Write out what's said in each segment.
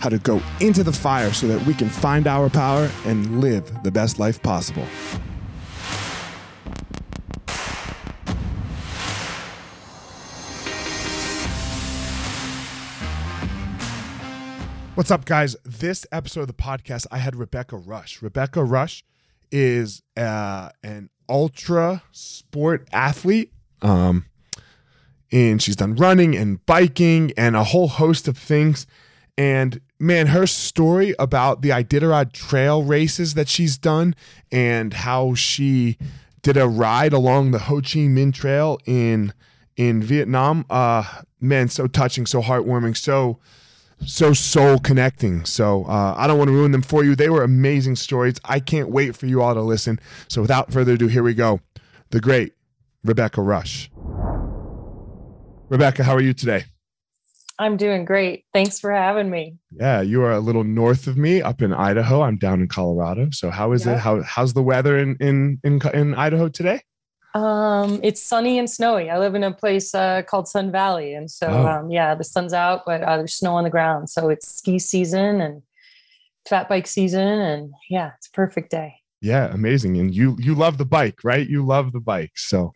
how to go into the fire so that we can find our power and live the best life possible. What's up, guys? This episode of the podcast, I had Rebecca Rusch. Rebecca Rusch is uh, an ultra sport athlete. Um, and she's done running and biking and a whole host of things. And man, her story about the Iditarod trail races that she's done and how she did a ride along the Ho Chi Minh Trail in in Vietnam. Uh, man, so touching, so heartwarming, so so soul connecting. So uh, I don't want to ruin them for you. They were amazing stories. I can't wait for you all to listen. So without further ado, here we go. The great Rebecca Rusch. Rebecca, how are you today? I'm doing great. Thanks for having me. Yeah, you are a little north of me, up in Idaho. I'm down in Colorado. So how is it? How how's the weather in in in, in Idaho today? Um, it's sunny and snowy. I live in a place uh, called Sun Valley, and so oh. um, yeah, the sun's out, but uh, there's snow on the ground. So it's ski season and fat bike season, and yeah, it's a perfect day yeah amazing and you you love the bike right? You love the bike so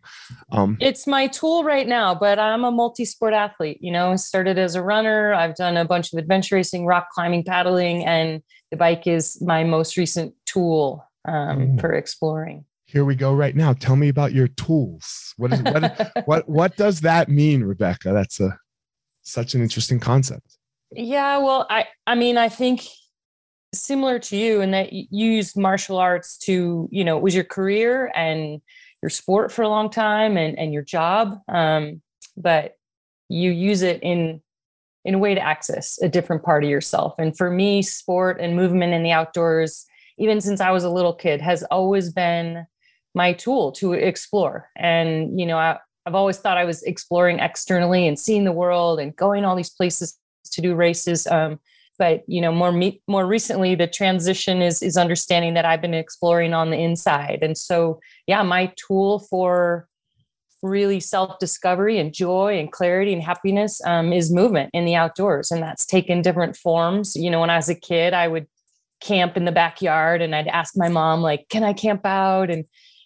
um it's my tool right now but i'm a multi-sport athlete you know started as a runner i've done a bunch of adventure racing rock climbing paddling and the bike is my most recent tool um, mm. for exploring. Here we go right now tell me about your tools. What is what what what does that mean rebecca? That's a such an interesting concept. Yeah well i i mean i think similar to you in that you used martial arts to, you know, it was your career and your sport for a long time and, and your job. Um, but you use it in in a way to access a different part of yourself. And for me, sport and movement in the outdoors, even since I was a little kid, has always been my tool to explore. And, you know, I, I've always thought I was exploring externally and seeing the world and going all these places to do races. Um, but you know more me- more recently the transition is is understanding that i've been exploring on the inside. And so yeah my tool for really self discovery and joy and clarity and happiness um, is movement in the outdoors and that's taken different forms. You know when i was a kid i would camp in the backyard and i'd ask my mom like can i camp out? And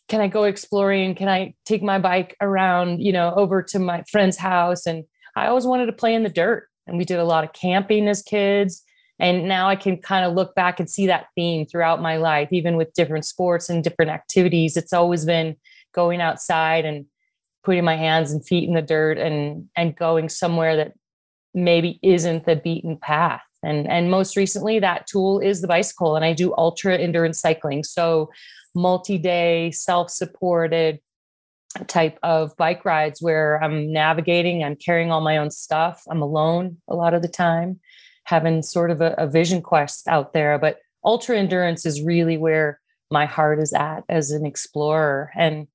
can i go exploring? Can i take my bike around you know over to my friend's house? And i always wanted to play in the dirt and we did a lot of camping as kids. And now i can kind of look back and see that theme throughout my life even with different sports and different activities. It's always been going outside and putting my hands and feet in the dirt and and going somewhere that maybe isn't the beaten path. And and most recently that tool is the bicycle and i do ultra endurance cycling. So multi-day self-supported type of bike rides where I'm navigating, I'm carrying all my own stuff, I'm alone a lot of the time, having sort of a, a vision quest out there. But ultra endurance is really where my heart is at as an explorer. And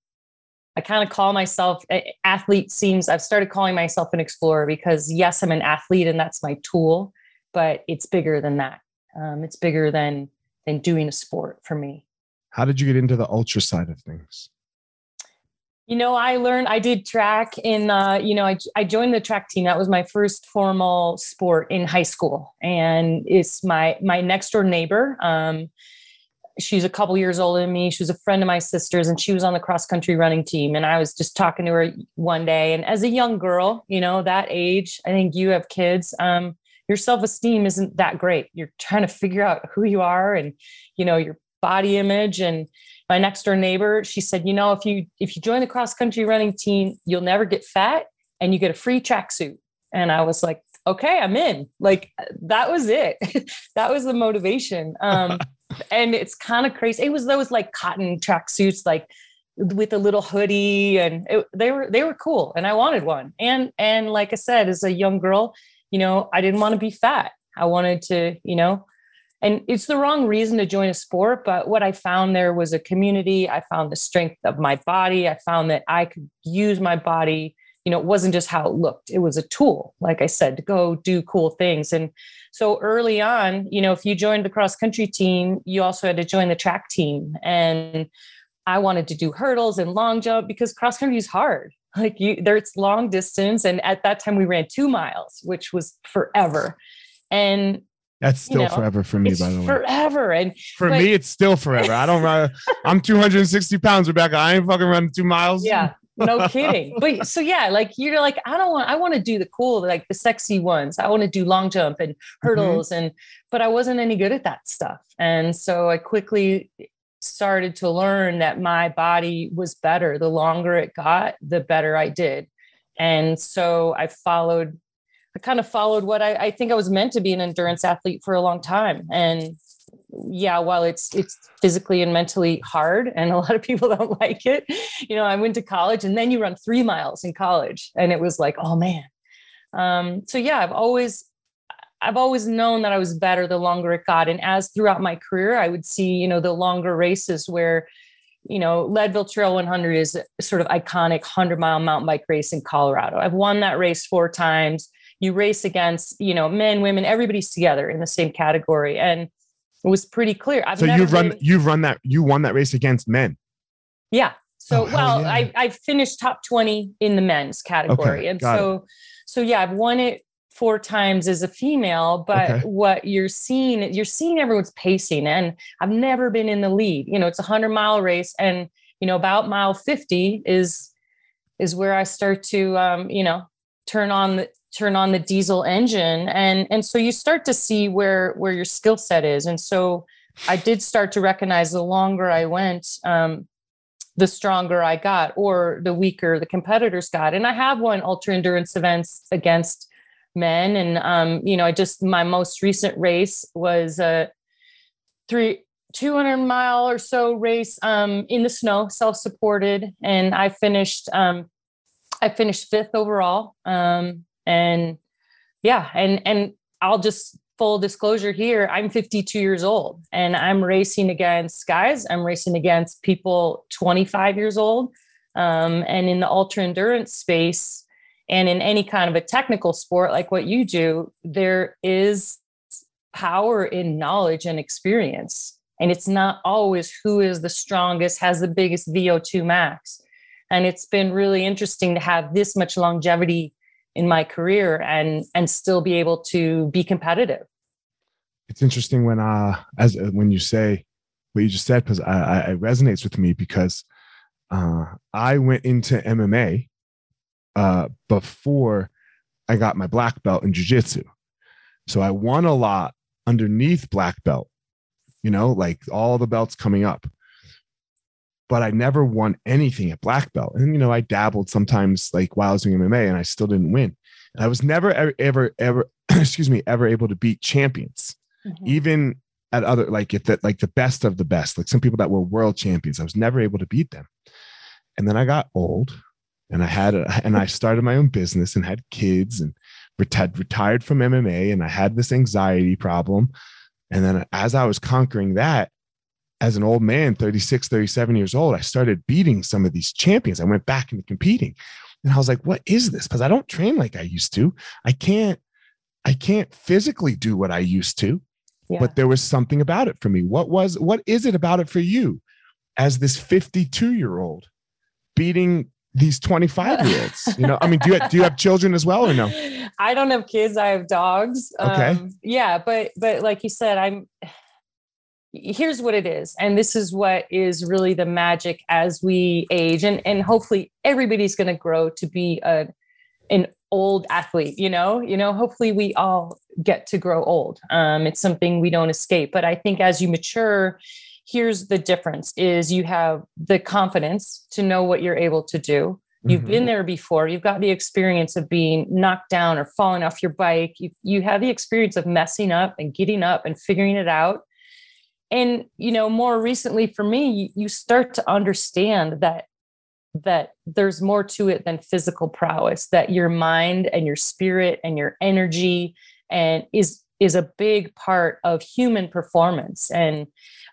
I kind of call myself athlete seems I've started calling myself an explorer because yes, I'm an athlete and that's my tool, but it's bigger than that. Um, it's bigger than than doing a sport for me. How did you get into the ultra side of things? You know, I learned I did track in uh, you know, I I joined the track team. That was my first formal sport in high school. And it's my my next door neighbor. Um, she's a couple years older than me. She was a friend of my sister's and she was on the cross country running team. And I was just talking to her one day. And as a young girl, you know, that age, I think you have kids. Um, your self-esteem isn't that great. You're trying to figure out who you are and, you know, your body image. And my next door neighbor, she said, you know, if you if you join the cross country running team, you'll never get fat and you get a free tracksuit. And I was like, okay, I'm in. Like that was it. that was the motivation. Um, and it's kind of crazy. It was those like cotton tracksuits, like with a little hoodie, and it, they were they were cool, and I wanted one. And and like I said, as a young girl, you know, I didn't want to be fat. I wanted to, you know, and it's the wrong reason to join a sport. But what I found there was a community. I found the strength of my body. I found that I could use my body you know, it wasn't just how it looked. It was a tool, like I said, to go do cool things. And so early on, you know, if you joined the cross country team, you also had to join the track team. And I wanted to do hurdles and long jump because cross country is hard. Like you, there's long distance. And at that time we ran two miles, which was forever. And that's still you know, forever for me, by the way. Forever. And for but, me, it's still forever. I don't run. I'm 260 pounds, Rebecca. I ain't fucking running two miles. Yeah no kidding but so yeah like you're like i don't want i want to do the cool like the sexy ones i want to do long jump and mm-hmm. hurdles mm-hmm. and but i wasn't any good at that stuff and so i quickly started to learn that my body was better the longer it got the better i did and so i followed i kind of followed what I, I think i was meant to be an endurance athlete for a long time and yeah, while it's it's physically and mentally hard, and a lot of people don't like it. You know, I went to college, and then you run three miles in college, and it was like, oh man. Um, so yeah, I've always I've always known that I was better the longer it got, and as throughout my career, I would see you know the longer races where you know, Leadville Trail 100 is sort of iconic 100 mile mountain bike race in Colorado. I've won that race four times. You race against, you know, men, women, everybody's together in the same category. And it was pretty clear. I've so you've run you've run that you won that race against men. Yeah. So oh, well, yeah. I I finished top 20 in the men's category. Okay, and so it. so yeah, I've won it four times as a female, but okay. what you're seeing, you're seeing everyone's pacing. And I've never been in the lead. You know, it's a hundred mile race. And, you know, about mile 50 is is where I start to um, you know, turn on the turn on the diesel engine. And and so you start to see where where your skill set is. And so i did start to recognize the longer i went um, the stronger i got or the weaker the competitors got. And i have won ultra endurance events against men. And um, you know i just my most recent race was a three 200 mile or so race um, in the snow self-supported. And i finished um, i finished fifth overall um, and yeah and and i'll just full disclosure here i'm 52 years old and i'm racing against guys. I'm racing against people 25 years old um, and in the ultra endurance space and in any kind of a technical sport like what you do there is power in knowledge and experience. And it's not always who is the strongest has the biggest vo2 max. And it's been really interesting to have this much longevity in my career and and still be able to be competitive. It's interesting when uh as uh, when you say what you just said because I, I it resonates with me because uh i went into mma uh before i got my black belt in jiu-jitsu. So i won a lot underneath black belt you know like all the belts coming up but I never won anything at black belt. And you know, I dabbled sometimes like while I was doing MMA, and I still didn't win. And I was never ever ever, ever excuse me ever able to beat champions, mm-hmm. even at other like if that like the best of the best, like some people that were world champions. I was never able to beat them. And then I got old, and I had a, and I started my own business and had kids and retired retired from MMA, and I had this anxiety problem. And then as I was conquering that, as an old man, 36, 37 years old, I started beating some of these champions. I went back into competing. And I was like, what is this? Because I don't train like I used to. I can't, I can't physically do what I used to. Yeah. But there was something about it for me. What was what is it about it for you as this 52 year old beating these 25 year olds? You know, I mean, do you do you have children as well or no? I don't have kids. I have dogs. Okay. Um, yeah, but but like you said, I'm here's what it is and this is what is really the magic as we age and and hopefully everybody's going to grow to be a an old athlete you know you know hopefully we all get to grow old um, it's something we don't escape but i think as you mature here's the difference is you have the confidence to know what you're able to do You've mm-hmm. been there before. You've got the experience of being knocked down or falling off your bike. You, you have the experience of messing up and getting up and figuring it out and you know more recently for me you, start to understand that that there's more to it than physical prowess that your mind and your spirit and your energy and is is a big part of human performance. And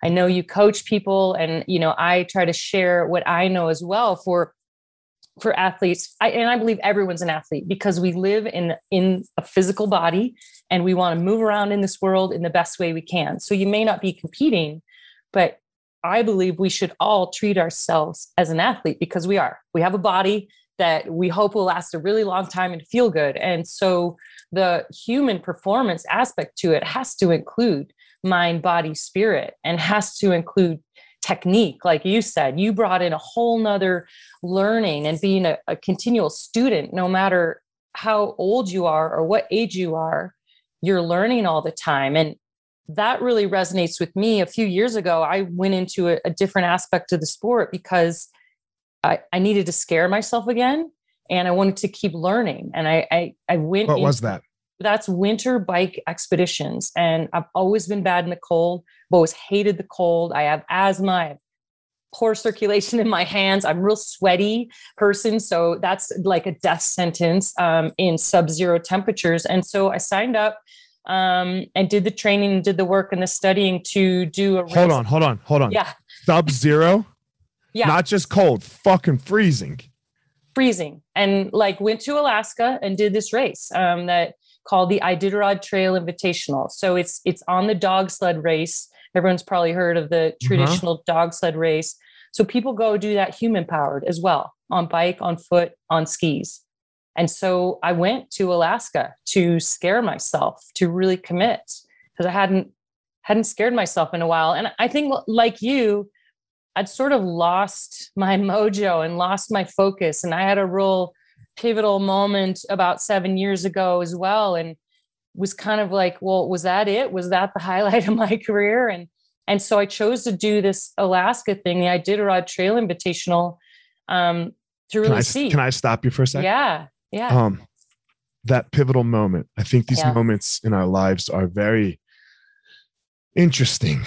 i know you coach people and you know i try to share what i know as well for for athletes I, and i believe everyone's an athlete because we live in in a physical body and we want to move around in this world in the best way we can. So you may not be competing but i believe we should all treat ourselves as an athlete because we are. We have a body that we hope will last a really long time and feel good. And so the human performance aspect to it has to include mind body spirit and has to include technique like you said you brought in a whole nother learning and being a, a continual student no matter how old you are or what age you are you're learning all the time. And that really resonates with me. A few years ago i went into a, a different aspect of the sport because I, I, needed to scare myself again and i wanted to keep learning. And i i, I went what was that that's winter bike expeditions. And I've always been bad in the cold. I've always hated the cold. I have asthma. I have poor circulation in my hands. I'm real sweaty person. So that's like a death sentence um, in sub-zero temperatures. And so I signed up um, and did the training and did the work and the studying to do a race. Hold on, hold on, hold on. Yeah. Sub-zero? yeah. Not just cold, fucking freezing. Freezing. And like went to Alaska and did this race um, that called the Iditarod Trail Invitational. So it's it's on the dog sled race. Everyone's probably heard of the uh-huh. traditional uh-huh. dog sled race. So people go do that human powered as well on bike, on foot, on skis. And so I went to Alaska to scare myself, to really commit because I hadn't hadn't scared myself in a while. And I think like you, I'd sort of lost my mojo and lost my focus. And I had a real pivotal moment about seven years ago as well and was kind of like well was that it? Was that the highlight of my career? And and so i chose to do this alaska thing. The iditarod trail invitational um to really can I, see can i stop you for a second yeah yeah. Um that pivotal moment. I think these yeah. moments in our lives are very interesting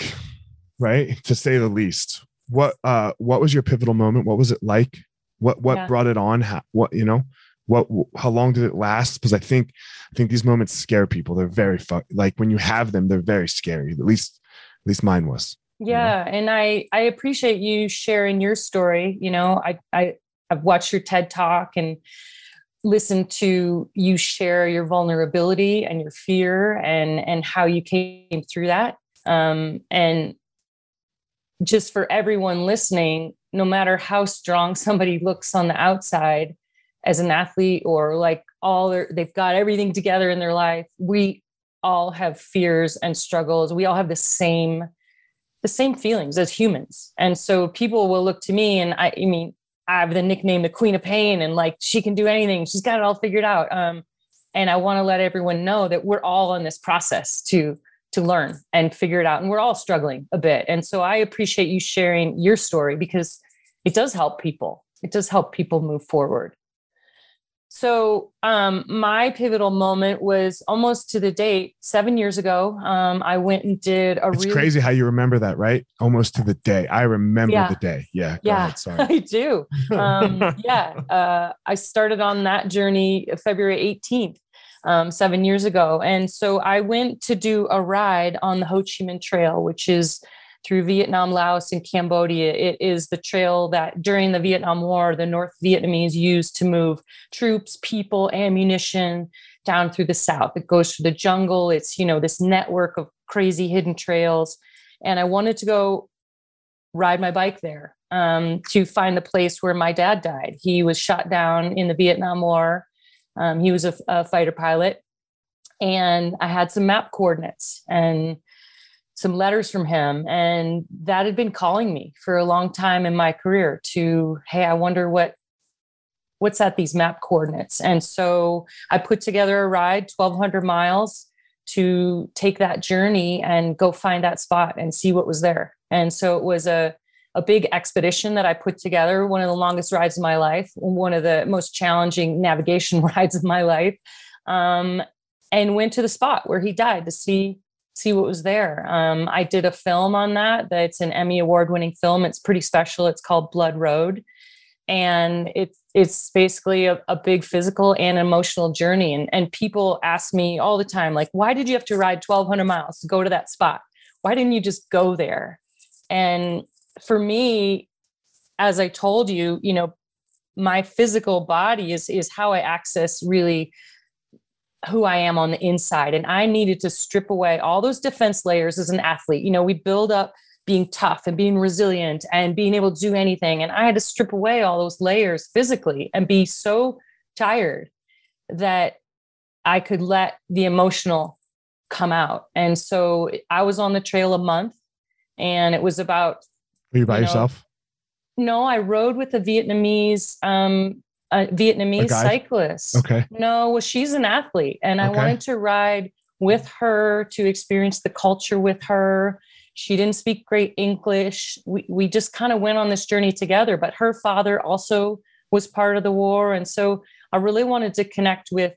right? To say the least. What uh what was your pivotal moment? What was it like what what yeah. brought it on? How, what you know what how long did it last? Because i think i think these moments scare people. They're very like when you have them they're very scary. At least at least mine was yeah you know? and i i appreciate you sharing your story. You know i i i've watched your ted talk and listened to you share your vulnerability and your fear and and how you came through that. Um and just for everyone listening no matter how strong somebody looks on the outside as an athlete or like all their, they've got everything together in their life we all have fears and struggles. We all have the same the same feelings as humans. And so people will look to me and i, I mean i have the nickname the queen of pain and like she can do anything. She's got it all figured out. Um, and i want to let everyone know that we're all in this process to to learn and figure it out. And we're all struggling a bit. And so i appreciate you sharing your story because it does help people it does help people move forward so um, my pivotal moment was almost to the date seven years ago. Um, I went and did a. It's really- crazy how you remember that, right? Almost to the day. I remember yeah. the day. Yeah. yeah. Ahead, sorry. I do. Um, yeah. Uh, I started on that journey February 18th, um, seven years ago, and so I went to do a ride on the Ho Chi Minh Trail, which is through Vietnam, Laos, and Cambodia. It is the trail that during the Vietnam War, the North Vietnamese used to move troops, people, ammunition down through the South. It goes through the jungle. It's, you know, this network of crazy hidden trails. And I wanted to go ride my bike there um, to find the place where my dad died. He was shot down in the Vietnam War. Um, he was a, a fighter pilot. And I had some map coordinates and some letters from him. And that had been calling me for a long time in my career to, hey, I wonder what what's at these map coordinates. And so I put together a ride, 1,200 miles, to take that journey and go find that spot and see what was there. And so it was a a big expedition that I put together, one of the longest rides of my life, one of the most challenging navigation rides of my life, um, and went to the spot where he died to see see what was there. Um, I did a film on that. That's an Emmy award winning film. It's pretty special. It's called Blood Road, and it's it's basically a, a big physical and emotional journey. And and people ask me all the time, like, why did you have to ride 1,200 miles to go to that spot? Why didn't you just go there? And for me, as I told you, you know, my physical body is is how I access really who I am on the inside. And I needed to strip away all those defense layers as an athlete. You know, we build up being tough and being resilient and being able to do anything. And I had to strip away all those layers physically and be so tired that I could let the emotional come out. And so I was on the trail a month and it was about. Were you by you yourself? no, I rode with a Vietnamese um, a Vietnamese a cyclist. Okay. No, well, she's an athlete, and okay. I wanted to ride with her to experience the culture with her. She didn't speak great English. We we just kind of went on this journey together. But her father also was part of the war, and so I really wanted to connect with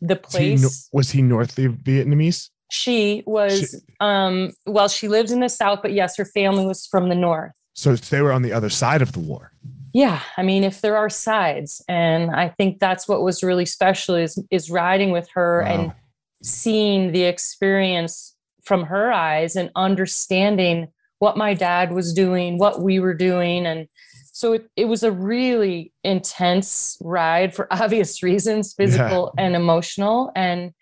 the place. Was he, was he North Vietnamese? She was. She, um, well, she lived in the south, but yes, her family was from the north. So they were on the other side of the war yeah i mean if there are sides and i think that's what was really special is is riding with her wow. and seeing the experience from her eyes and understanding what my dad was doing what we were doing and so it, it was a really intense ride for obvious reasons physical yeah. and emotional and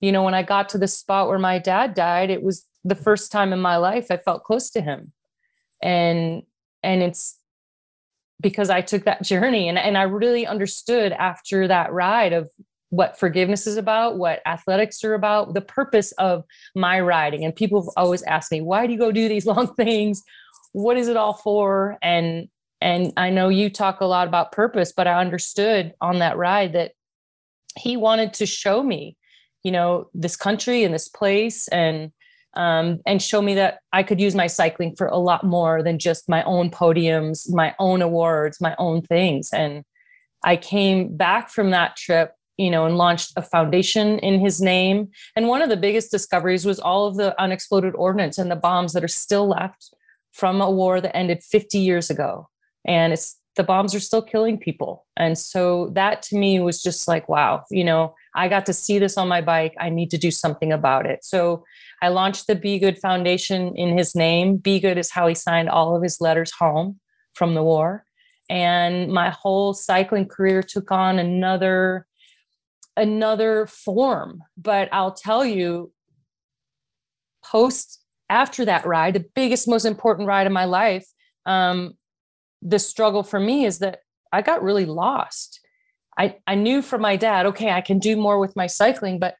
you know when i got to the spot where my dad died it was the first time in my life i felt close to him and and it's because I took that journey and, and I really understood after that ride of what forgiveness is about, what athletics are about, the purpose of my riding. And people have always asked me, why do you go do these long things? What is it all for? And and I know you talk a lot about purpose, but I understood on that ride that he wanted to show me, you know, this country and this place and um, and show me that I could use my cycling for a lot more than just my own podiums, my own awards, my own things. And I came back from that trip, you know, and launched a foundation in his name. And one of the biggest discoveries was all of the unexploded ordnance and the bombs that are still left from a war that ended 50 years ago. And it's the bombs are still killing people. And so that to me was just like, wow, you know, I got to see this on my bike. I need to do something about it. So I launched the Be Good Foundation in his name. Be Good is how he signed all of his letters home from the war. And my whole cycling career took on another another form. But I'll tell you, post after that ride, the biggest, most important ride of my life, um, the struggle for me is that I got really lost. I, I knew from my dad, okay, I can do more with my cycling, but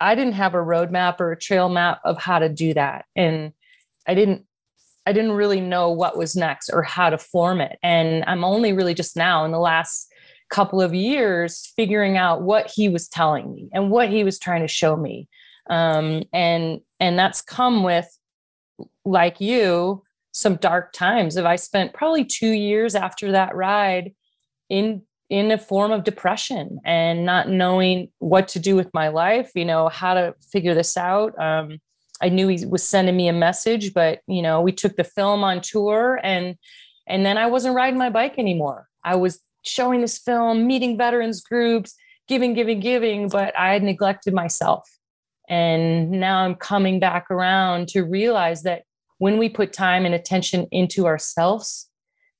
I didn't have a roadmap or a trail map of how to do that. And I didn't I didn't really know what was next or how to form it. And I'm only really just now in the last couple of years figuring out what he was telling me and what he was trying to show me. Um, and and that's come with like you some dark times. If I spent probably two years after that ride in in a form of depression and not knowing what to do with my life, you know, how to figure this out. Um, I knew he was sending me a message, but you know, we took the film on tour and and then I wasn't riding my bike anymore. I was showing this film, meeting veterans groups, giving, giving, giving, but I had neglected myself. And now I'm coming back around to realize that when we put time and attention into ourselves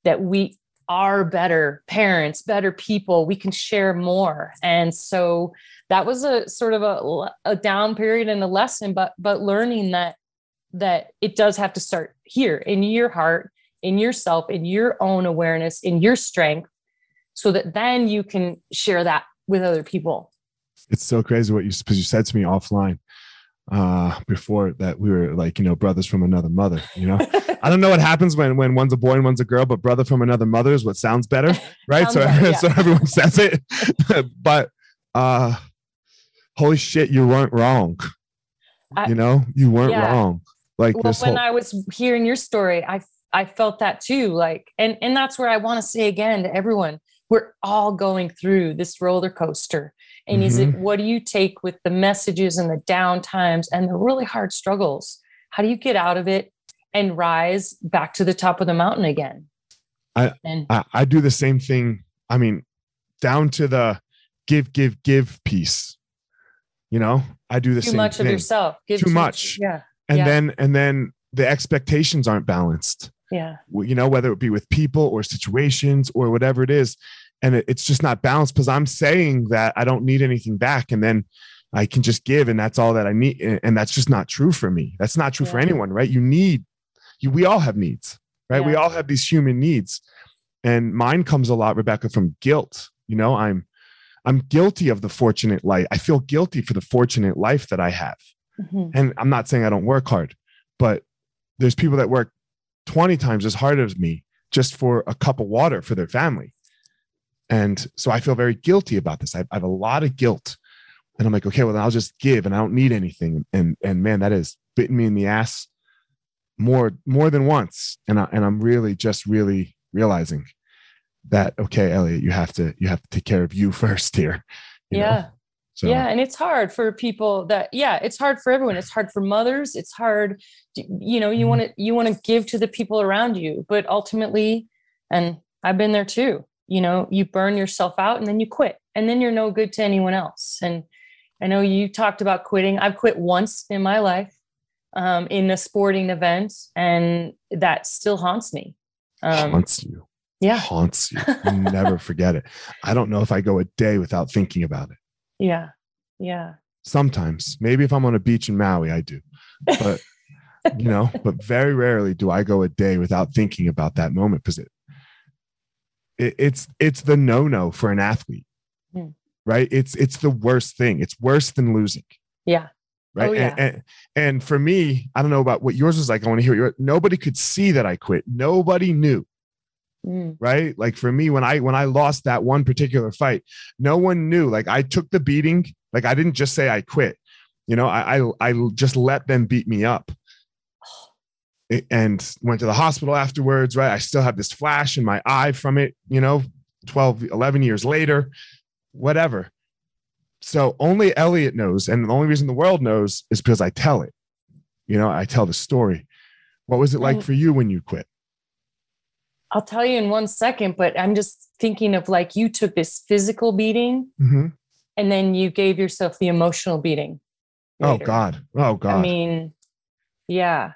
that we are better parents better people we can share more. And so that was a sort of a, a down period and a lesson but but learning that that it does have to start here in your heart in yourself in your own awareness in your strength so that then you can share that with other people. It's so crazy what you because you said to me offline uh before that we were like you know brothers from another mother you know? I don't know what happens when when one's a boy and one's a girl but brother from another mother is what sounds better right? Sounds so better, yeah. so everyone says it. But uh holy shit you weren't wrong I, you know? You weren't yeah. wrong. Like well, when whole- i was hearing your story i i felt that too like and and that's where i want to say again to everyone we're all going through this roller coaster and mm-hmm. is it what do you take with the messages and the down times and the really hard struggles? How do you get out of it and rise back to the top of the mountain again? I, and, I, I do the same thing. I mean, down to the give, give, give piece. You know, I do the too same much thing. of yourself. Give too, too much. Yeah. And yeah. then and then the expectations aren't balanced. Yeah. You know, whether it be with people or situations or whatever it is and it, it's just not balanced because i'm saying that i don't need anything back and then i can just give and that's all that i need and that's just not true for me. That's not true yeah. for anyone right? You need you we all have needs right? Yeah. we all have these human needs. And mine comes a lot rebecca from guilt. You know i'm i'm guilty of the fortunate life. I feel guilty for the fortunate life that i have. Mm-hmm. and i'm not saying i don't work hard but there's people that work 20 times as hard as me just for a cup of water for their family and so I feel very guilty about this. I, I have a lot of guilt. And I'm like, okay, well, then I'll just give and I don't need anything. And and man, that has bitten me in the ass more more than once. And I and I'm really just really realizing that okay, Elliot, you have to you have to take care of you first here. You yeah. So. Yeah, and it's hard for people that yeah, it's hard for everyone. It's hard for mothers. It's hard, you know, you mm-hmm. want to you want to give to the people around you, but ultimately, and I've been there too you know you burn yourself out and then you quit and then you're no good to anyone else. And i know you talked about quitting. I've quit once in my life um, in a sporting event and that still haunts me. Um, haunts you. yeah. Haunts you. You never forget it. I don't know if i go a day without thinking about it. Yeah. Yeah. Sometimes. Maybe if i'm on a beach in maui i do. But you know but very rarely do i go a day without thinking about that moment because it it, it's it's the no no for an athlete, mm. right? It's it's the worst thing. It's worse than losing. Yeah. Right. Oh, yeah. and, and, and for me, I don't know about what yours was like. I want to hear your. Nobody could see that I quit. Nobody knew. Mm. Right. Like for me, when I when I lost that one particular fight, no one knew. Like I took the beating. Like I didn't just say I quit. You know, I I, I just let them beat me up and went to the hospital afterwards, right? I still have this flash in my eye from it, you know, 12, 11 years later, whatever. So only Elliot knows. And the only reason the world knows is because I tell it. You know, I tell the story. What was it like for you when you quit? I'll tell you in one second, but I'm just thinking of like you took this physical beating mm-hmm. and then you gave yourself the emotional beating. Oh, later. Oh, God. Oh, God. I mean, yeah.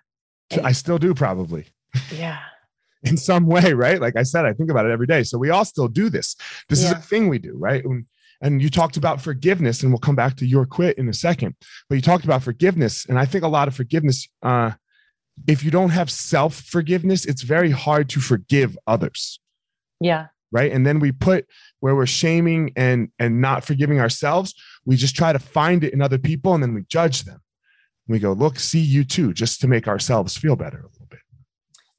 I still do probably. Yeah. In some way, right? Like I said, I think about it every day. So we all still do this. This yeah. is a thing we do, right? And, and you talked about forgiveness, and we'll come back to your quit in a second. But you talked about forgiveness, and I think a lot of forgiveness. Uh, if you don't have self forgiveness, it's very hard to forgive others. Yeah. Right. And then we put where we're shaming and and not forgiving ourselves, we just try to find it in other people, and then we judge them we go, look, see you too, just to make ourselves feel better a little bit.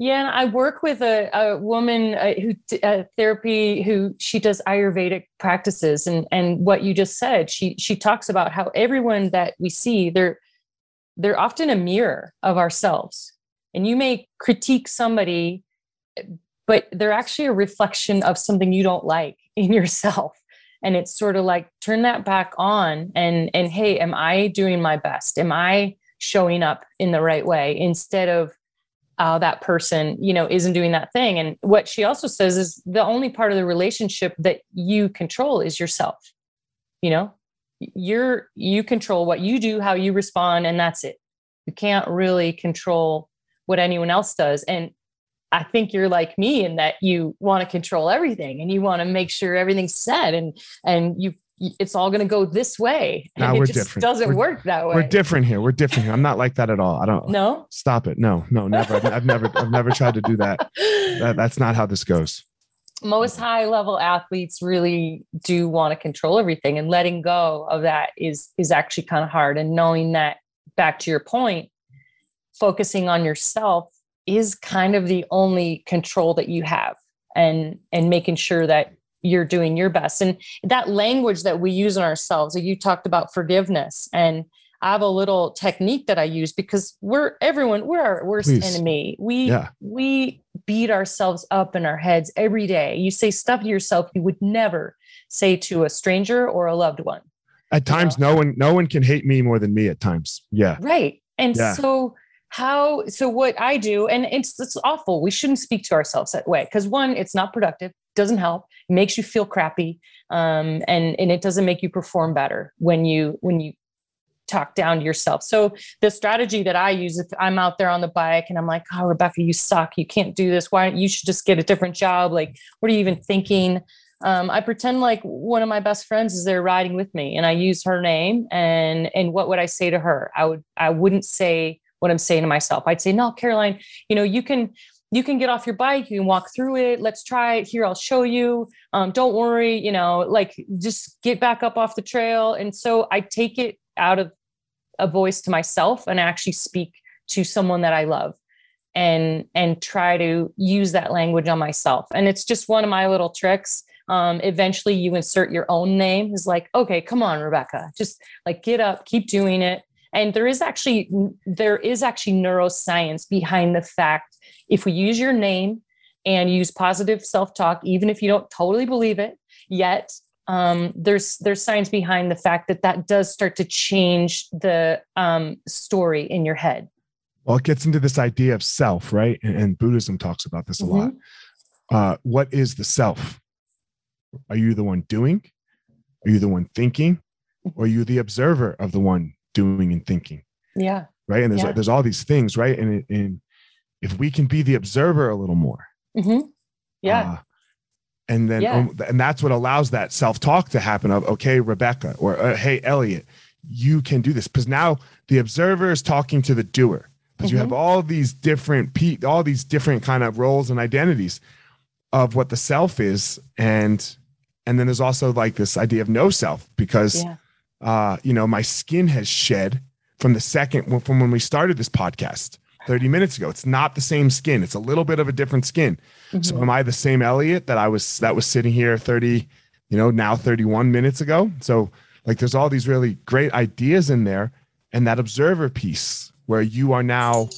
Yeah, and I work with a, a woman uh, who uh, therapy who she does Ayurvedic practices, and and what you just said, she she talks about how everyone that we see they're they're often a mirror of ourselves, and you may critique somebody, but they're actually a reflection of something you don't like in yourself. And it's sort of like turn that back on and and hey am i doing my best? Am i showing up in the right way instead of uh, that person you know isn't doing that thing. And what she also says is the only part of the relationship that you control is yourself. You know you're you control what you do how you respond and that's it. You can't really control what anyone else does. And I think you're like me in that you want to control everything and you want to make sure everything's set and and you it's all going to go this way. No, and we're it just different. doesn't We're- work that way. We're different here. We're different here. I'm not like that at all. I don't. No. Stop it. No, no, never. I've, I've never, I've never tried to do that. that. That's not how this goes. Most high level athletes really do want to control everything and letting go of that is is actually kind of hard and knowing that back to your point focusing on yourself is kind of the only control that you have and and making sure that you're doing your best and that language that we use on ourselves you talked about forgiveness and i have a little technique that i use because we're everyone we're our worst Please. enemy we Yeah. we beat ourselves up in our heads every day you say stuff to yourself you would never say to a stranger or a loved one At times, no one, no one can hate me more than me. At times, yeah. Right. And Yeah. so how so what I do, and it's it's awful. We shouldn't speak to ourselves that way because one, it's not productive, doesn't help, makes you feel crappy. Um, and and it doesn't make you perform better when you when you talk down to yourself. So the strategy that I use if I'm out there on the bike and I'm like, oh Rebecca, you suck. You can't do this. Why you should just get a different job? Like, what are you even thinking? um, I pretend like one of my best friends is there riding with me, and I use her name. And and what would I say to her? I would I wouldn't say what I'm saying to myself. I'd say, no, Caroline, you know, you can you can get off your bike, you can walk through it. Let's try it. Here, I'll show you. Um, don't worry, you know, like just get back up off the trail. And so I take it out of a voice to myself and actually speak to someone that I love and and try to use that language on myself. And it's just one of my little tricks um, eventually you insert your own name is like okay come on rebecca just like get up keep doing it and there is actually there is actually neuroscience behind the fact if we use your name and use positive self-talk even if you don't totally believe it yet um, there's there's science behind the fact that that does start to change the um, story in your head Well, it gets into this idea of self, right? And, and Buddhism talks about this a lot. Uh, what is the self? Are you the one doing? Are you the one thinking? Or are you the observer of the one doing and thinking? yeah Right. And there's Yeah. there's all these things, right? And, and if we can be the observer a little more, hmm yeah. Uh, and then Yeah. um, and that's what allows that self-talk to happen of okay rebecca or uh, hey elliot you can do this. Because now the observer is talking to the doer. Because you have all these different pe- all these different kind of roles and identities of what the self is. And and then there's also like this idea of no self because yeah. uh you know my skin has shed from the second from when we started this podcast 30 minutes ago it's not the same skin it's a little bit of a different skin so Mhm. am I the same Elliot that I was that was sitting here 30, you know, now 31 minutes ago? So like there's all these really great ideas in there and that observer piece where you are now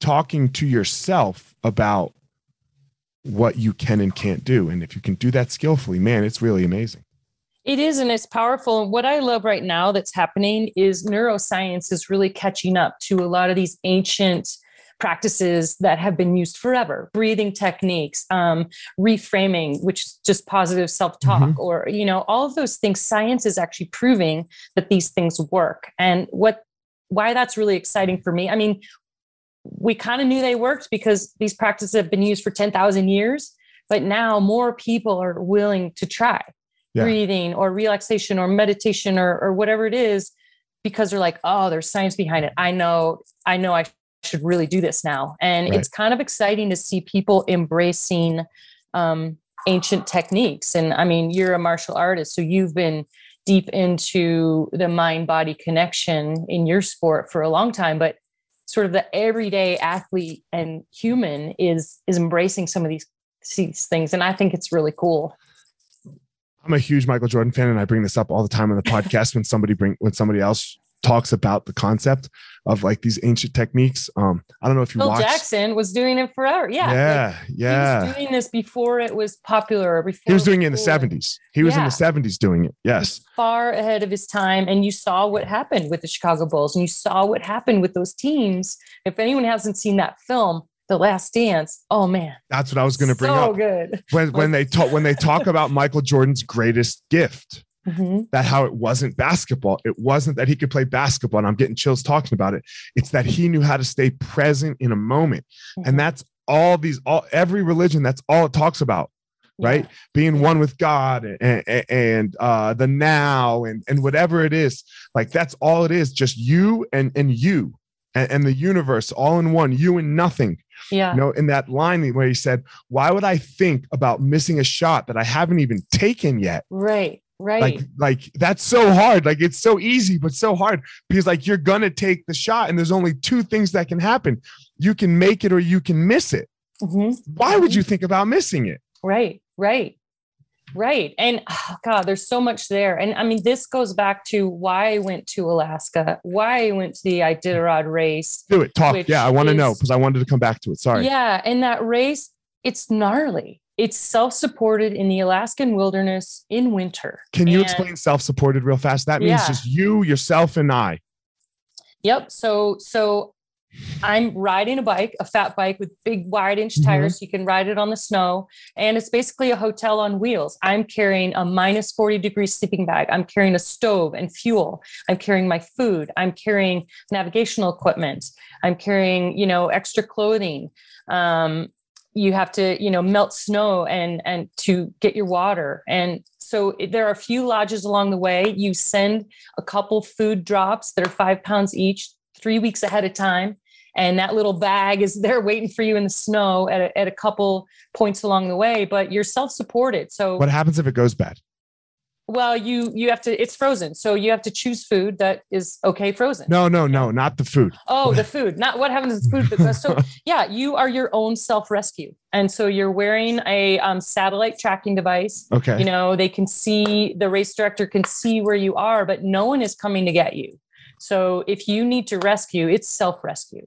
talking to yourself about what you can and can't do. And if you can do that skillfully, man, it's really amazing. It is, and it's powerful. And what I love right now that's happening is neuroscience is really catching up to a lot of these ancient practices that have been used forever breathing techniques um, reframing which is just positive self-talk Mhm. or you know all of those things science is actually proving that these things work and what why that's really exciting for me i mean we kind of knew they worked because these practices have been used for 10,000 years but now more people are willing to try Yeah. breathing or relaxation or meditation or, or whatever it is because they're like oh there's science behind it. I know i know i should really do this now. And Right. it's kind of exciting to see people embracing um, ancient techniques. And i mean you're a martial artist so you've been deep into the mind body connection in your sport for a long time but sort of the everyday athlete and human is is embracing some of these these things. And i think it's really cool I'm a huge Michael Jordan fan, and I bring this up all the time on the podcast when somebody bring when somebody else talks about the concept of like these ancient techniques. Um, I don't know if you phil watched. jackson was doing it forever yeah like, yeah, he yeah. was doing this before it was popular or before He was doing it in the 70s. He was in the 70s doing it. Yes. far ahead of his time and you saw what happened with the chicago bulls and you saw what happened with those teams if anyone hasn't seen that film the last dance oh man That's what I was going to bring so up. good When when they talk when they talk about Michael Jordan's greatest gift, Mm-hmm. That how it wasn't basketball. It wasn't that he could play basketball. And I'm getting chills talking about it. It's that he knew how to stay present in a moment. Mm-hmm. And that's all these, all every religion, that's all it talks about. Right. Yeah. Being one with God and, and, and uh, the now and, and whatever it is, like that's all it is. Just you and, and you and, and the universe all in one, you and nothing. Yeah. You know, in that line where he said, Why would I think about missing a shot that I haven't even taken yet? Right. Right. Like, like that's so hard. Like it's so easy, but so hard because like you're gonna take the shot, and there's only two things that can happen. You can make it or you can miss it. Mm-hmm. Why would you think about missing it? Right. Right. Right. And oh God, there's so much there. And I mean, this goes back to why I went to Alaska, why I went to the Iditarod race. Do it. Talk. Yeah. I want to know because I wanted to come back to it. Sorry. Yeah. And that race, it's gnarly. It's self-supported in the Alaskan wilderness in winter. Can you and, explain self-supported real fast? That means yeah. just you, yourself, and I. Yep. So so I'm riding a bike, a fat bike with big wide inch mm-hmm. tires. So you can ride it on the snow. And it's basically a hotel on wheels. I'm carrying a minus 40 degree sleeping bag. I'm carrying a stove and fuel. I'm carrying my food. I'm carrying navigational equipment. I'm carrying, you know, extra clothing. Um, you have to, you know, melt snow and and to get your water. And so there are a few lodges along the way. You send a couple food drops that are five pounds each three weeks ahead of time. And that little bag is there waiting for you in the snow at a, at a couple points along the way but you're self-supported. So what happens if it goes bad? Well you you have to it's frozen. So you have to choose food that is okay frozen. No no no not the food. Oh the food. Not what happens to food because so yeah you are your own self-rescue. And so you're wearing a um, satellite tracking device. Okay. You know they can see the race director can see where you are but no one is coming to get you so if you need to rescue, it's self rescue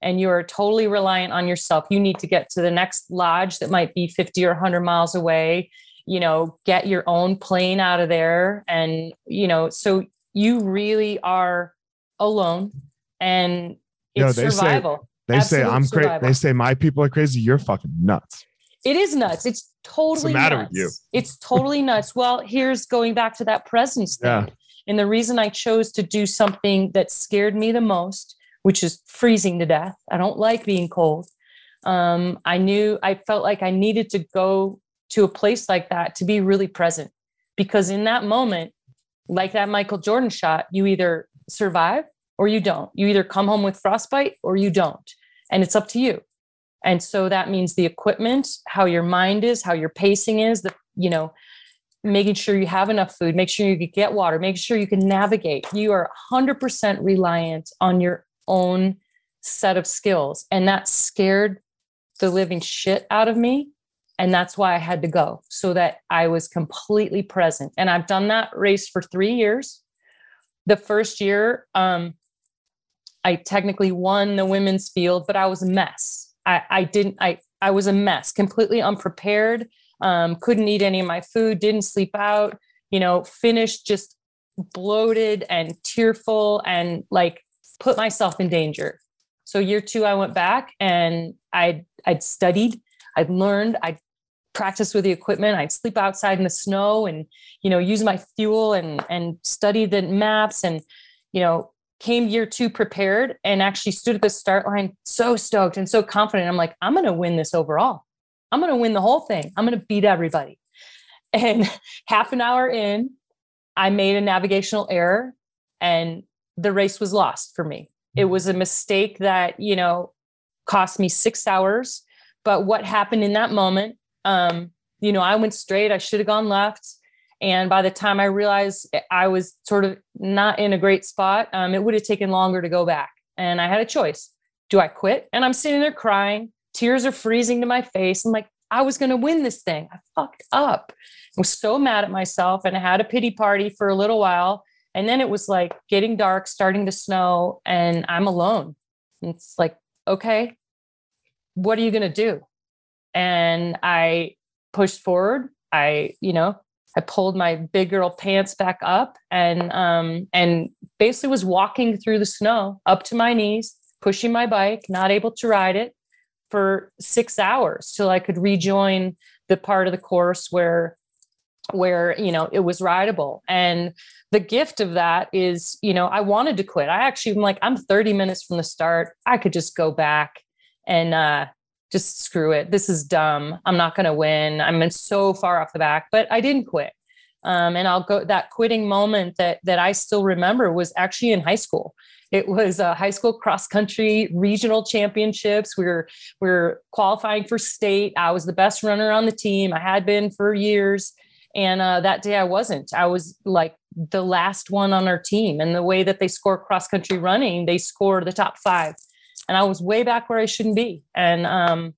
and you're totally reliant on yourself. You need to get to the next lodge that might be 50 or 100 miles away, you know, get your own plane out of there. And, you know, so you really are alone and it's they survival. Say, they Absolute say I'm crazy. They say my people are crazy. You're fucking nuts. It is nuts. It's totally What's the matter nuts. with you? It's totally nuts. Well, here's going back to that presence thing. Yeah. And the reason I chose to do something that scared me the most, which is freezing to death, I don't like being cold. Um, I knew I felt like I needed to go to a place like that to be really present because in that moment, like that Michael Jordan shot, you either survive or you don't. You either come home with frostbite or you don't. And it's up to you. And so that means the equipment, how your mind is, how your pacing is, the, you know, making sure you have enough food, make sure you get water, make sure you can navigate. You are 100% reliant on your own set of skills. And that scared the living shit out of me. And that's why I had to go so that I was completely present. And I've done that race for three years. The first year, um, I technically won the women's field, but I was a mess. I, I didn't, I, I was a mess, completely unprepared um, couldn't eat any of my food, didn't sleep out, you know, finished just bloated and tearful and like put myself in danger. So year two, I went back and I'd, I'd studied, I'd learned, I'd practiced with the equipment. I'd sleep outside in the snow and, you know, use my fuel and, and study the maps and, you know, came year two prepared and actually stood at the start line so stoked and so confident. I'm like, I'm going to win this overall. I'm going to win the whole thing. I'm going to beat everybody. And half an hour in, I made a navigational error and the race was lost for me. It was a mistake that, you know, cost me six hours. But what happened in that moment, um, you know, I went straight, I should have gone left. And by the time I realized I was sort of not in a great spot, um, it would have taken longer to go back. And I had a choice. Do I quit? And I'm sitting there crying Tears are freezing to my face. I'm like, I was going to win this thing. I fucked up. I was so mad at myself and I had a pity party for a little while. And then it was like getting dark, starting to snow, and I'm alone. And it's like, okay, what are you going to do? And I pushed forward. I, you know, I pulled my big girl pants back up and um and basically was walking through the snow up to my knees, pushing my bike, not able to ride it for six hours till I could rejoin the part of the course where where you know it was rideable. And the gift of that is you know i wanted to quit. I actually am like i'm 30 minutes from the start. I could just go back and uh just screw it. This is dumb. I'm not going to win. I'm so far off the back but i didn't quit. Um, and i'll go that quitting moment that that i still remember was actually in high school it was a high school cross country regional championships. We were we were qualifying for state. I was the best runner on the team. I had been for years. And uh, that day I wasn't. I was like the last one on our team. And the way that they score cross country running, they score the top five. And I was way back where I shouldn't be. And um,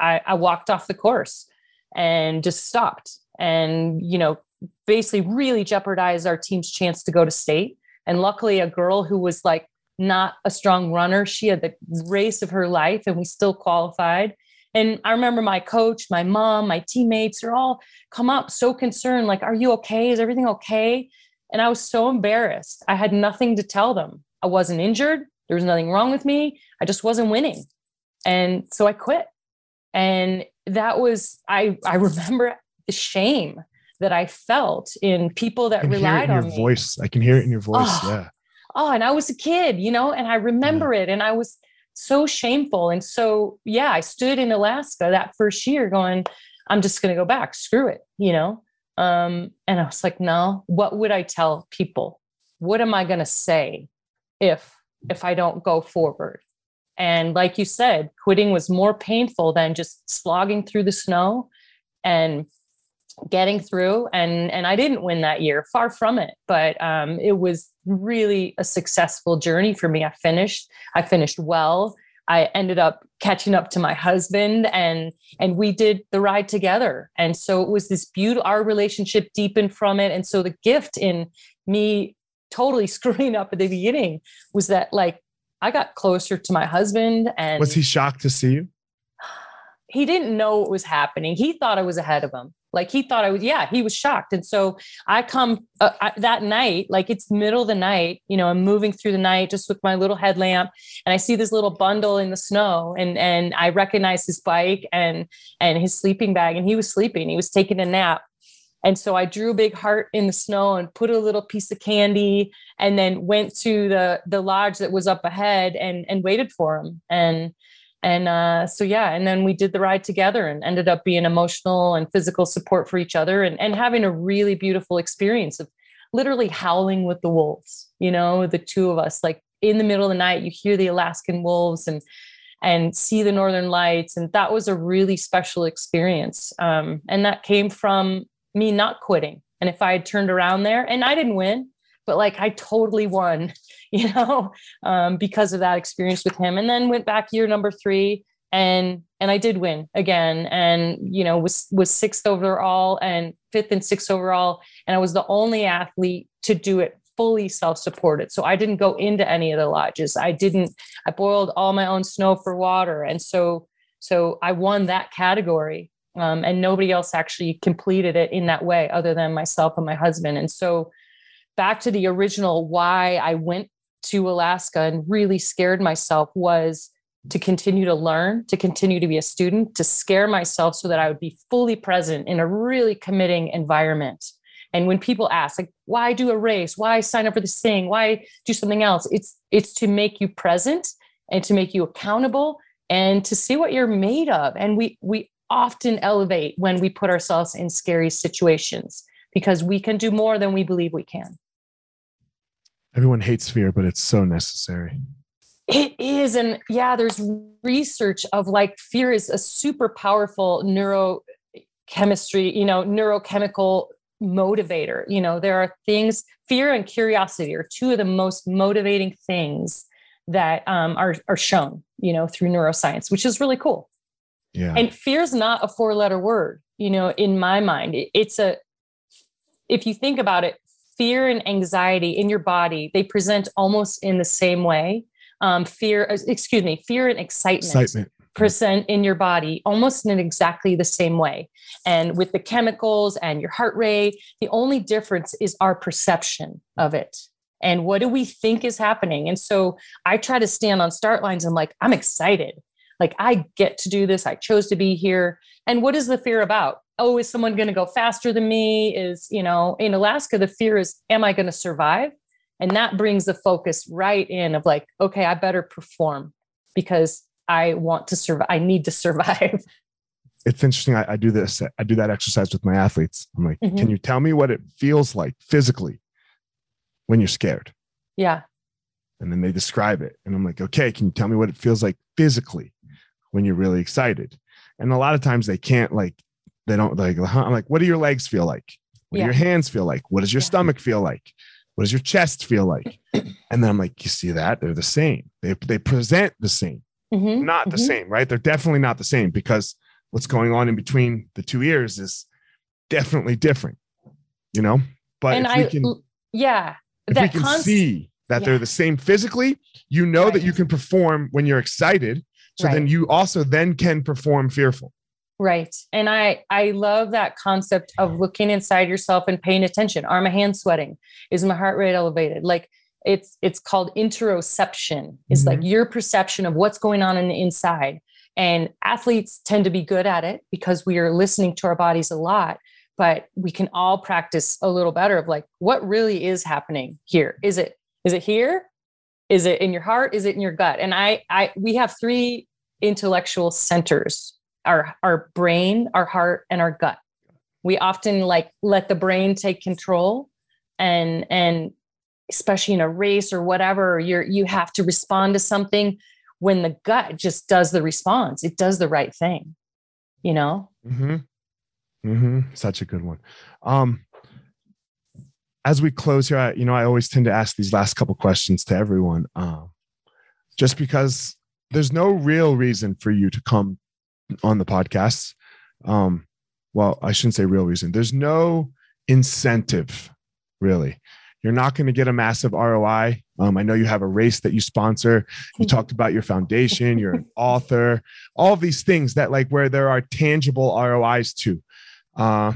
I, I walked off the course and just stopped and, you know, basically really jeopardized our team's chance to go to state. And luckily, a girl who was like not a strong runner, she had the race of her life and we still qualified. And I remember my coach, my mom, my teammates are all come up so concerned, like, Are you okay? Is everything okay? And I was so embarrassed. I had nothing to tell them. I wasn't injured. There was nothing wrong with me. I just wasn't winning. And so I quit. And that was, I, I remember the shame that I felt in people that relied on your me. voice. I can hear it in your voice. Oh, yeah. Oh, and I was a kid, you know, and I remember yeah. it. And I was so shameful. And so, yeah, I stood in Alaska that first year going, I'm just going to go back. Screw it, you know? Um, and I was like, no, what would I tell people? What am I going to say if, if I don't go forward? And like you said, quitting was more painful than just slogging through the snow and getting through and and i didn't win that year far from it but um, it was really a successful journey for me. I finished i finished well. I ended up catching up to my husband and and we did the ride together. And so it was this beautiful our relationship deepened from it. And so the gift in me totally screwing up at the beginning was that like i got closer to my husband and was he shocked to see you? He didn't know what was happening. He thought i was ahead of him like he thought I was, yeah, he was shocked. And so I come uh, I, that night, like it's middle of the night, you know, I'm moving through the night just with my little headlamp and I see this little bundle in the snow and, and I recognize his bike and, and his sleeping bag and he was sleeping, he was taking a nap. And so I drew a big heart in the snow and put a little piece of candy and then went to the, the lodge that was up ahead and, and waited for him. And, and uh, so yeah and then we did the ride together and ended up being emotional and physical support for each other and, and having a really beautiful experience of literally howling with the wolves you know the two of us like in the middle of the night you hear the alaskan wolves and and see the northern lights and that was a really special experience. Um, and that came from me not quitting. And if i had turned around there and i didn't win but like I totally won, you know, um, because of that experience with him. And then went back year number three and and I did win again and you know was was sixth overall and fifth and sixth overall and I was the only athlete to do it fully self-supported so I didn't go into any of the lodges I didn't I boiled all my own snow for water and so so I won that category um, and nobody else actually completed it in that way other than myself and my husband and so back to the original why I went to Alaska and really scared myself was to continue to learn, to continue to be a student, to scare myself so that I would be fully present in a really committing environment. And when people ask, like, why do a race? Why sign up for this thing? Why do something else? It's it's to make you present and to make you accountable and to see what you're made of. And we we often elevate when we put ourselves in scary situations because we can do more than we believe we can. Everyone hates fear, but it's so necessary. It is. And yeah, there's research of like fear is a super powerful neurochemistry, you know, neurochemical motivator. You know, there are things, fear and curiosity are two of the most motivating things that um, are, are shown, you know, through neuroscience, which is really cool. Yeah. And fear is not a four letter word, you know, in my mind. It's a, if you think about it, fear and anxiety in your body they present almost in the same way. Um, fear uh, excuse me fear and excitement, excitement. present in your body almost in exactly the same way. And with the chemicals and your heart rate the only difference is our perception of it and what do we think is happening. And so i try to stand on start lines and like i'm excited. Like i get to do this. I chose to be here. And what is the fear about oh, is someone going to go faster than me? Is, you know, in Alaska, the fear is, am I going to survive? And that brings the focus right in of like, okay, I better perform because I want to survive. I need to survive. It's interesting. I, I do this, I do that exercise with my athletes. I'm like, mm-hmm. can you tell me what it feels like physically when you're scared? Yeah. And then they describe it. And I'm like, okay, can you tell me what it feels like physically when you're really excited? And a lot of times they can't like they don't like, I'm like, what do your legs feel like? What yeah. do your hands feel like? What does your yeah. stomach feel like? What does your chest feel like? And then I'm like, you see that? They're the same. They, they present the same, mm-hmm. not the mm-hmm. same, right? They're definitely not the same because what's going on in between the two ears is definitely different, you know? But and if I, we can, yeah, if we can const- see that yeah. they're the same physically, you know right. that you can perform when you're excited. So right. then you also then can perform fearful. Right. And I I love that concept of looking inside yourself and paying attention. Are my hands sweating? Is my heart rate elevated? Like it's it's called interoception. Is mm-hmm. like your perception of what's going on in the inside. And athletes tend to be good at it because we are listening to our bodies a lot, but we can all practice a little better of like what really is happening here. Is it is it here? Is it in your heart? Is it in your gut? And I I we have three intellectual centers our our brain, our heart, and our gut. We often like let the brain take control and and especially in a race or whatever, you're you have to respond to something when the gut just does the response. It does the right thing, you know? Mm-hmm. Mm-hmm. Such a good one. Um as we close here, I, you know, I always tend to ask these last couple questions to everyone, um, just because there's no real reason for you to come on the podcasts. Um, well, I shouldn't say real reason. There's no incentive, really. You're not going to get a massive ROI. Um, I know you have a race that you sponsor. You talked about your foundation. You're an author. All these things that like where there are tangible ROIs to. Uh,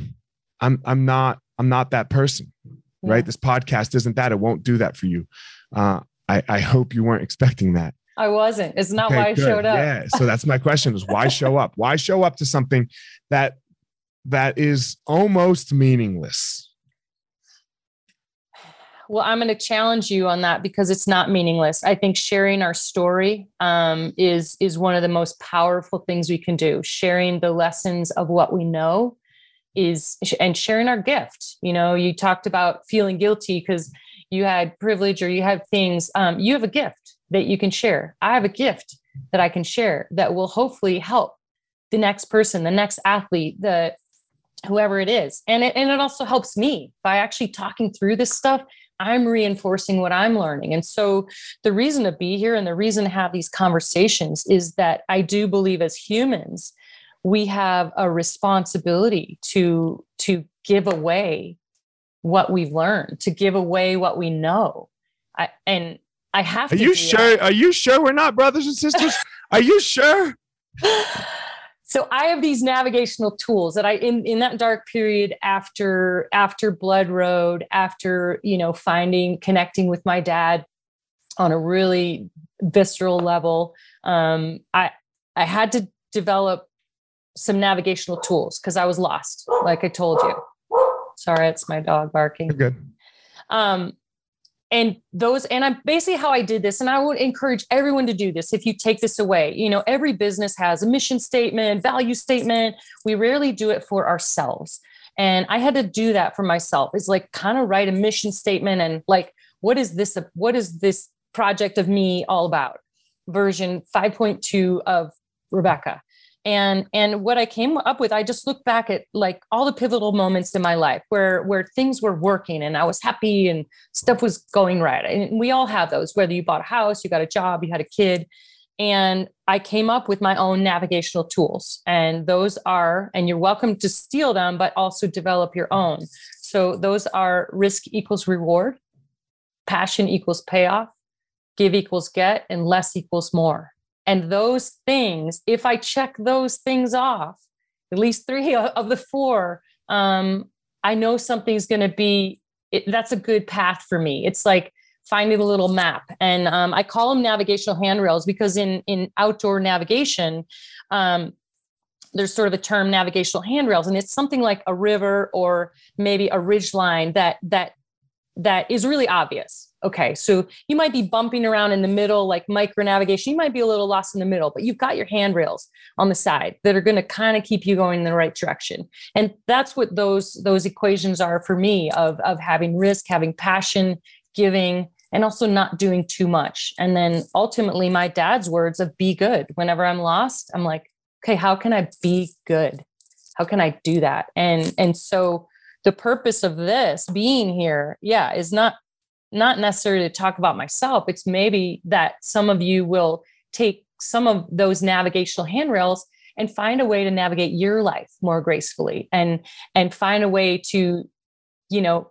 I'm I'm not I'm not that person, yeah. right? This podcast isn't that. It won't do that for you. Uh, I I hope you weren't expecting that. I wasn't. It's not okay, why I showed up. Yeah. So that's my question is why show up? Why show up to something that that is almost meaningless? Well, I'm going to challenge you on that because it's not meaningless. I think sharing our story um, is is one of the most powerful things we can do. Sharing the lessons of what we know is and sharing our gift. You know, you talked about feeling guilty because you had privilege or you had things. Um, you have a gift that you can share. I have a gift that I can share that will hopefully help the next person, the next athlete, the whoever it is. And it, and it also helps me by actually talking through this stuff. I'm reinforcing what I'm learning. And so the reason to be here and the reason to have these conversations is that I do believe as humans, we have a responsibility to to give away what we've learned, to give away what we know. I, and I have Are you sure? That. Are you sure we're not brothers and sisters? Are you sure? So I have these navigational tools that I in in that dark period after after Blood Road, after you know finding connecting with my dad on a really visceral level, um, I I had to develop some navigational tools because I was lost, like I told you. Sorry, it's my dog barking. You're good. Um, and those and i'm basically how i did this and i would encourage everyone to do this if you take this away. You know every business has a mission statement value statement. We rarely do it for ourselves. And i had to do that for myself. It's like kind of write a mission statement and like what is this what is this project of me all about? Version 5.2 of rebecca and and what i came up with i just looked back at like all the pivotal moments in my life where where things were working and i was happy and stuff was going right. And we all have those whether you bought a house you got a job you had a kid. And i came up with my own navigational tools. And those are and you're welcome to steal them but also develop your own. So those are risk equals reward passion equals payoff give equals get and less equals more and those things, if I check those things off, at least three of the four, um, I know something's going to be, it, that's a good path for me. It's like finding a little map. And um, I call them navigational handrails because in, in outdoor navigation, um, there's sort of the term navigational handrails and it's something like a river or maybe a ridge line that that that is really obvious okay so you might be bumping around in the middle like micro navigation you might be a little lost in the middle but you've got your handrails on the side that are going to kind of keep you going in the right direction. And that's what those those equations are for me of of having risk having passion giving and also not doing too much. And then ultimately my dad's words of be good. Whenever i'm lost i'm like okay how can i be good? How can i do that? And and so the purpose of this being here yeah is not not necessarily to talk about myself it's maybe that some of you will take some of those navigational handrails and find a way to navigate your life more gracefully and and find a way to you know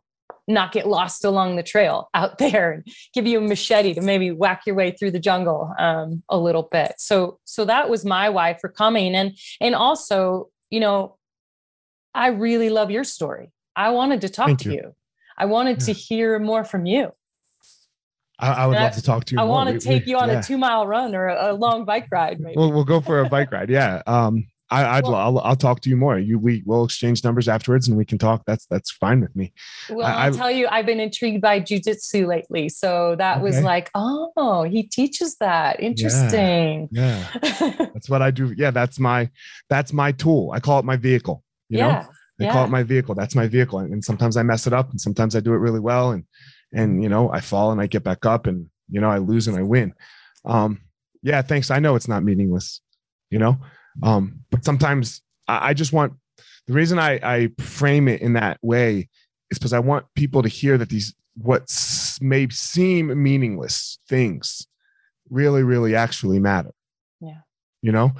not get lost along the trail out there and give you a machete to maybe whack your way through the jungle um, a little bit so so that was my why for coming and and also you know i really love your story i wanted to talk Thank to you. you. I wanted to hear more from you I, I would and love I, to talk to you. I want to take we, you on yeah. a two mile run or a, a long bike ride. Maybe. We'll, we'll go for a bike ride. Yeah. Um, I, would well, I'll, I'll talk to you more. You we will exchange numbers afterwards, and we can talk. That's that's fine with me. Well, I, will tell you, I've been intrigued by jujitsu lately, so that okay. was like, oh, he teaches that. Interesting. Yeah, yeah. that's what I do. Yeah, that's my that's my tool. I call it my vehicle. You yeah. know, I yeah. call it my vehicle. That's my vehicle, and, and sometimes I mess it up, and sometimes I do it really well, and and you know I fall and I get back up, and you know I lose and I win. Um, yeah, thanks. I know it's not meaningless. You know um, but sometimes I, I just want the reason I, I frame it in that way is because I want people to hear that these what may seem meaningless things really, really actually matter. Yeah. You know,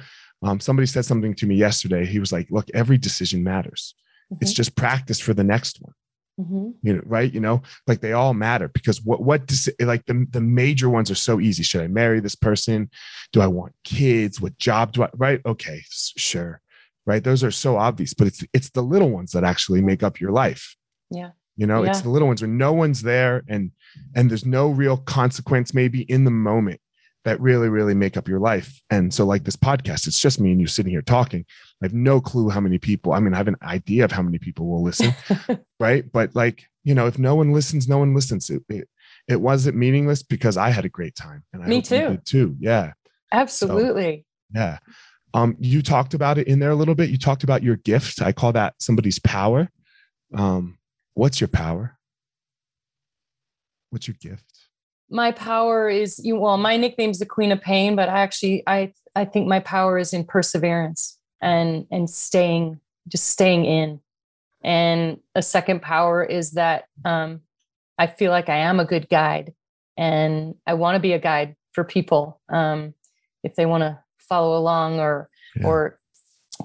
um, somebody said something to me yesterday. He was like, look, every decision matters. Mm-hmm. It's just practice for the next one. Mm-hmm. You know, right? You know, like they all matter because what what does like the the major ones are so easy. Should I marry this person? Do I want kids? What job do I? Right? Okay, sure. Right? Those are so obvious, but it's it's the little ones that actually make up your life. Yeah. You know, yeah. it's the little ones where no one's there and and there's no real consequence maybe in the moment that really really make up your life. And so like this podcast, it's just me and you sitting here talking I have no clue how many people. I mean, I have an idea of how many people will listen, right? But like, you know, if no one listens, no one listens. It, it, it wasn't meaningless because I had a great time, and I me too. too, yeah, absolutely, so, yeah. Um, you talked about it in there a little bit. You talked about your gift. I call that somebody's power. Um, what's your power? What's your gift? My power is you. Well, my nickname's the Queen of Pain, but I actually, I, I think my power is in perseverance and and staying just staying in. And a second power is that um, i feel like i am a good guide and i want to be a guide for people um, if they want to follow along or yeah. or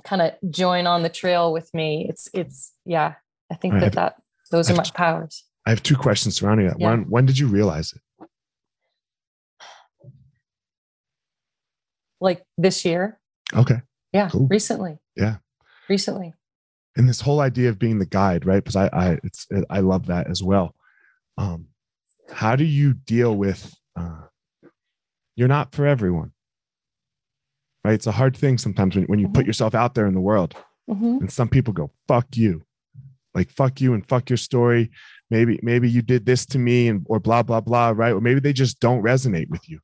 kind of join on the trail with me. It's it's yeah i think that that those are my powers. I have two questions surrounding that. Yeah. one when did you realize it? Like this year? Okay yeah, cool. recently. Yeah, recently. And this whole idea of being the guide, right? Because I, I, it's, I love that as well. Um, how do you deal with? Uh, you're not for everyone, right? It's a hard thing sometimes when, when you mm-hmm. put yourself out there in the world, mm-hmm. and some people go, "Fuck you," like "fuck you" and "fuck your story." Maybe, maybe you did this to me, and or blah blah blah, right? Or maybe they just don't resonate with you.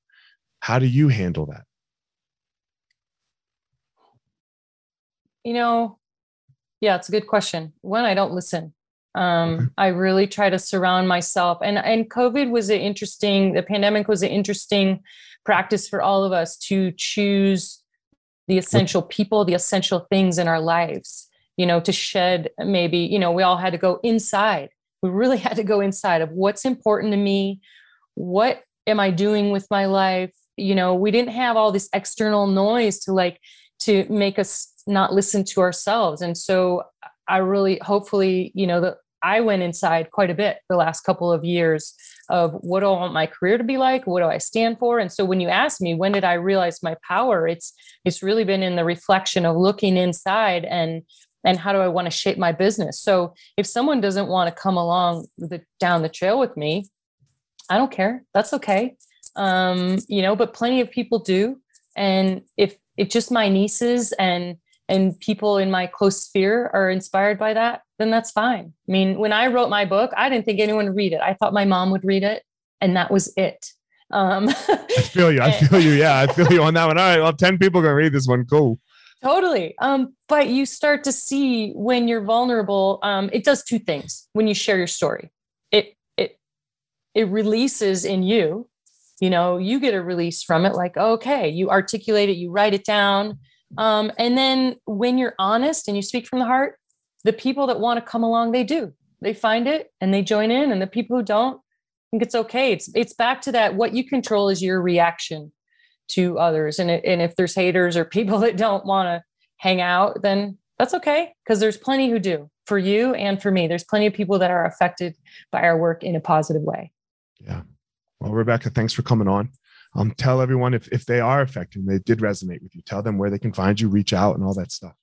How do you handle that? You know, yeah, it's a good question. One, I don't listen. Um, I really try to surround myself, and and COVID was an interesting. The pandemic was an interesting practice for all of us to choose the essential people, the essential things in our lives. You know, to shed maybe. You know, we all had to go inside. We really had to go inside of what's important to me. What am I doing with my life? You know, we didn't have all this external noise to like to make us not listen to ourselves. And so I really, hopefully, you know, I went inside quite a bit the last couple of years of what do I want my career to be like? What do I stand for? And so when you ask me, when did I realize my power? It's it's really been in the reflection of looking inside and and how do I want to shape my business? So if someone doesn't want to come along the, down the trail with me, I don't care. That's okay. Um, you know, but plenty of people do. And if if just my nieces and and people in my close sphere are inspired by that, then that's fine. I mean, when I wrote my book, I didn't think anyone would read it. I thought my mom would read it, and that was it. Um, I feel you. I feel you. Yeah, I feel you on that one. All right, well, ten people gonna read this one. Cool. Totally. Um, but you start to see when you're vulnerable. Um, it does two things when you share your story. It it it releases in you. You know, you get a release from it. Like, okay, you articulate it, you write it down, um, and then when you're honest and you speak from the heart, the people that want to come along, they do. They find it and they join in, and the people who don't, think it's okay. It's it's back to that. What you control is your reaction to others. And, it, and if there's haters or people that don't want to hang out, then that's okay because there's plenty who do for you and for me. There's plenty of people that are affected by our work in a positive way. Yeah. Well, Rebecca, thanks for coming on. Um, tell everyone if, if they are affected, and they did resonate with you, tell them where they can find you, reach out, and all that stuff.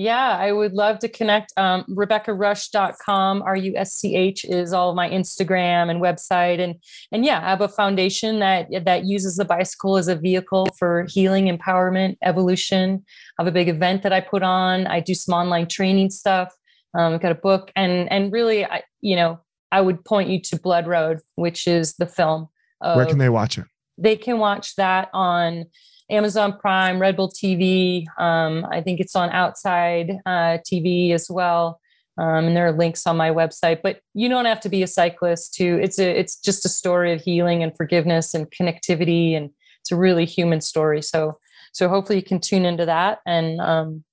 Yeah, I would love to connect. Um, RebeccaRusch.com, R U S C H is all of my Instagram and website. And, and yeah, I have a foundation that, that uses the bicycle as a vehicle for healing, empowerment, evolution. I have a big event that I put on. I do some online training stuff. Um, I've got a book. And, and really, I, you know, I would point you to Blood Road, which is the film. Of, Where can they watch it? They can watch that on Amazon Prime, Red Bull TV. Um, I think it's on Outside uh, TV as well. Um, and there are links on my website. But you don't have to be a cyclist to. It's a. It's just a story of healing and forgiveness and connectivity, and it's a really human story. So so hopefully you can tune into that. And um,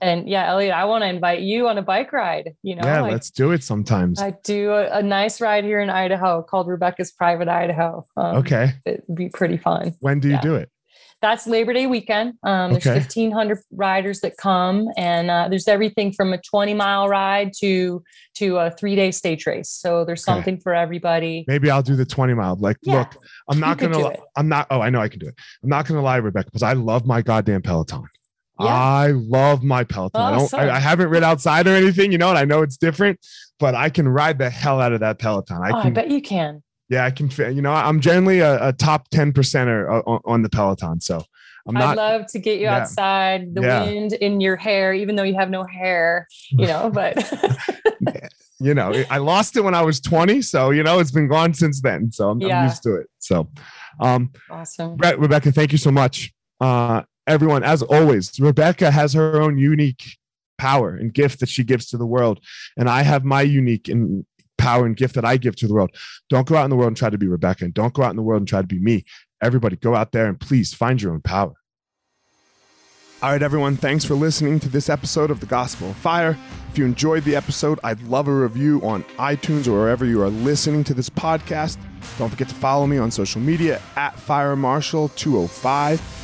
and yeah, Elliot, I want to invite you on a bike ride. You know, yeah, let's do it sometimes. I do a, a, nice ride here in Idaho called Rebecca's Private Idaho. Um, okay, it'd be pretty fun. When do you yeah. do it? that's Labor Day weekend. Um, there's okay. 1,500 riders that come, and uh, there's everything from a 20 mile ride to to a three day stage race. So there's okay. something for everybody. Maybe I'll do the 20 mile. Like, yeah, look, I'm not gonna. I'm not. Oh, I know I can do it. I'm not gonna lie, Rebecca, because I love my goddamn Peloton. Yeah. I love my Peloton. I don't. I, I, haven't rid outside or anything, you know, and I know it's different, but I can ride the hell out of that Peloton. I, oh, can, I bet you can. Yeah, I can. You know, I'm generally a, a top ten percenter on, on, the Peloton. So I'm not. I'd love to get you yeah. outside, the yeah. wind in your hair, even though you have no hair. You know, but. you know, I lost it when I was 20, so you know it's been gone since then. So I'm. I'm used to it. So, um, awesome, Rebecca. Thank you so much, uh, everyone. As always, Rebecca has her own unique power and gift that she gives to the world, and I have my unique and power and gift that I give to the world. Don't go out in the world and try to be Rebecca, and don't go out in the world and try to be me. Everybody, go out there and please find your own power. All right, everyone, thanks for listening to this episode of The Gospel of Fire. If you enjoyed the episode, I'd love a review on iTunes or wherever you are listening to this podcast. Don't forget to follow me on social media at Fire FireMarshal205.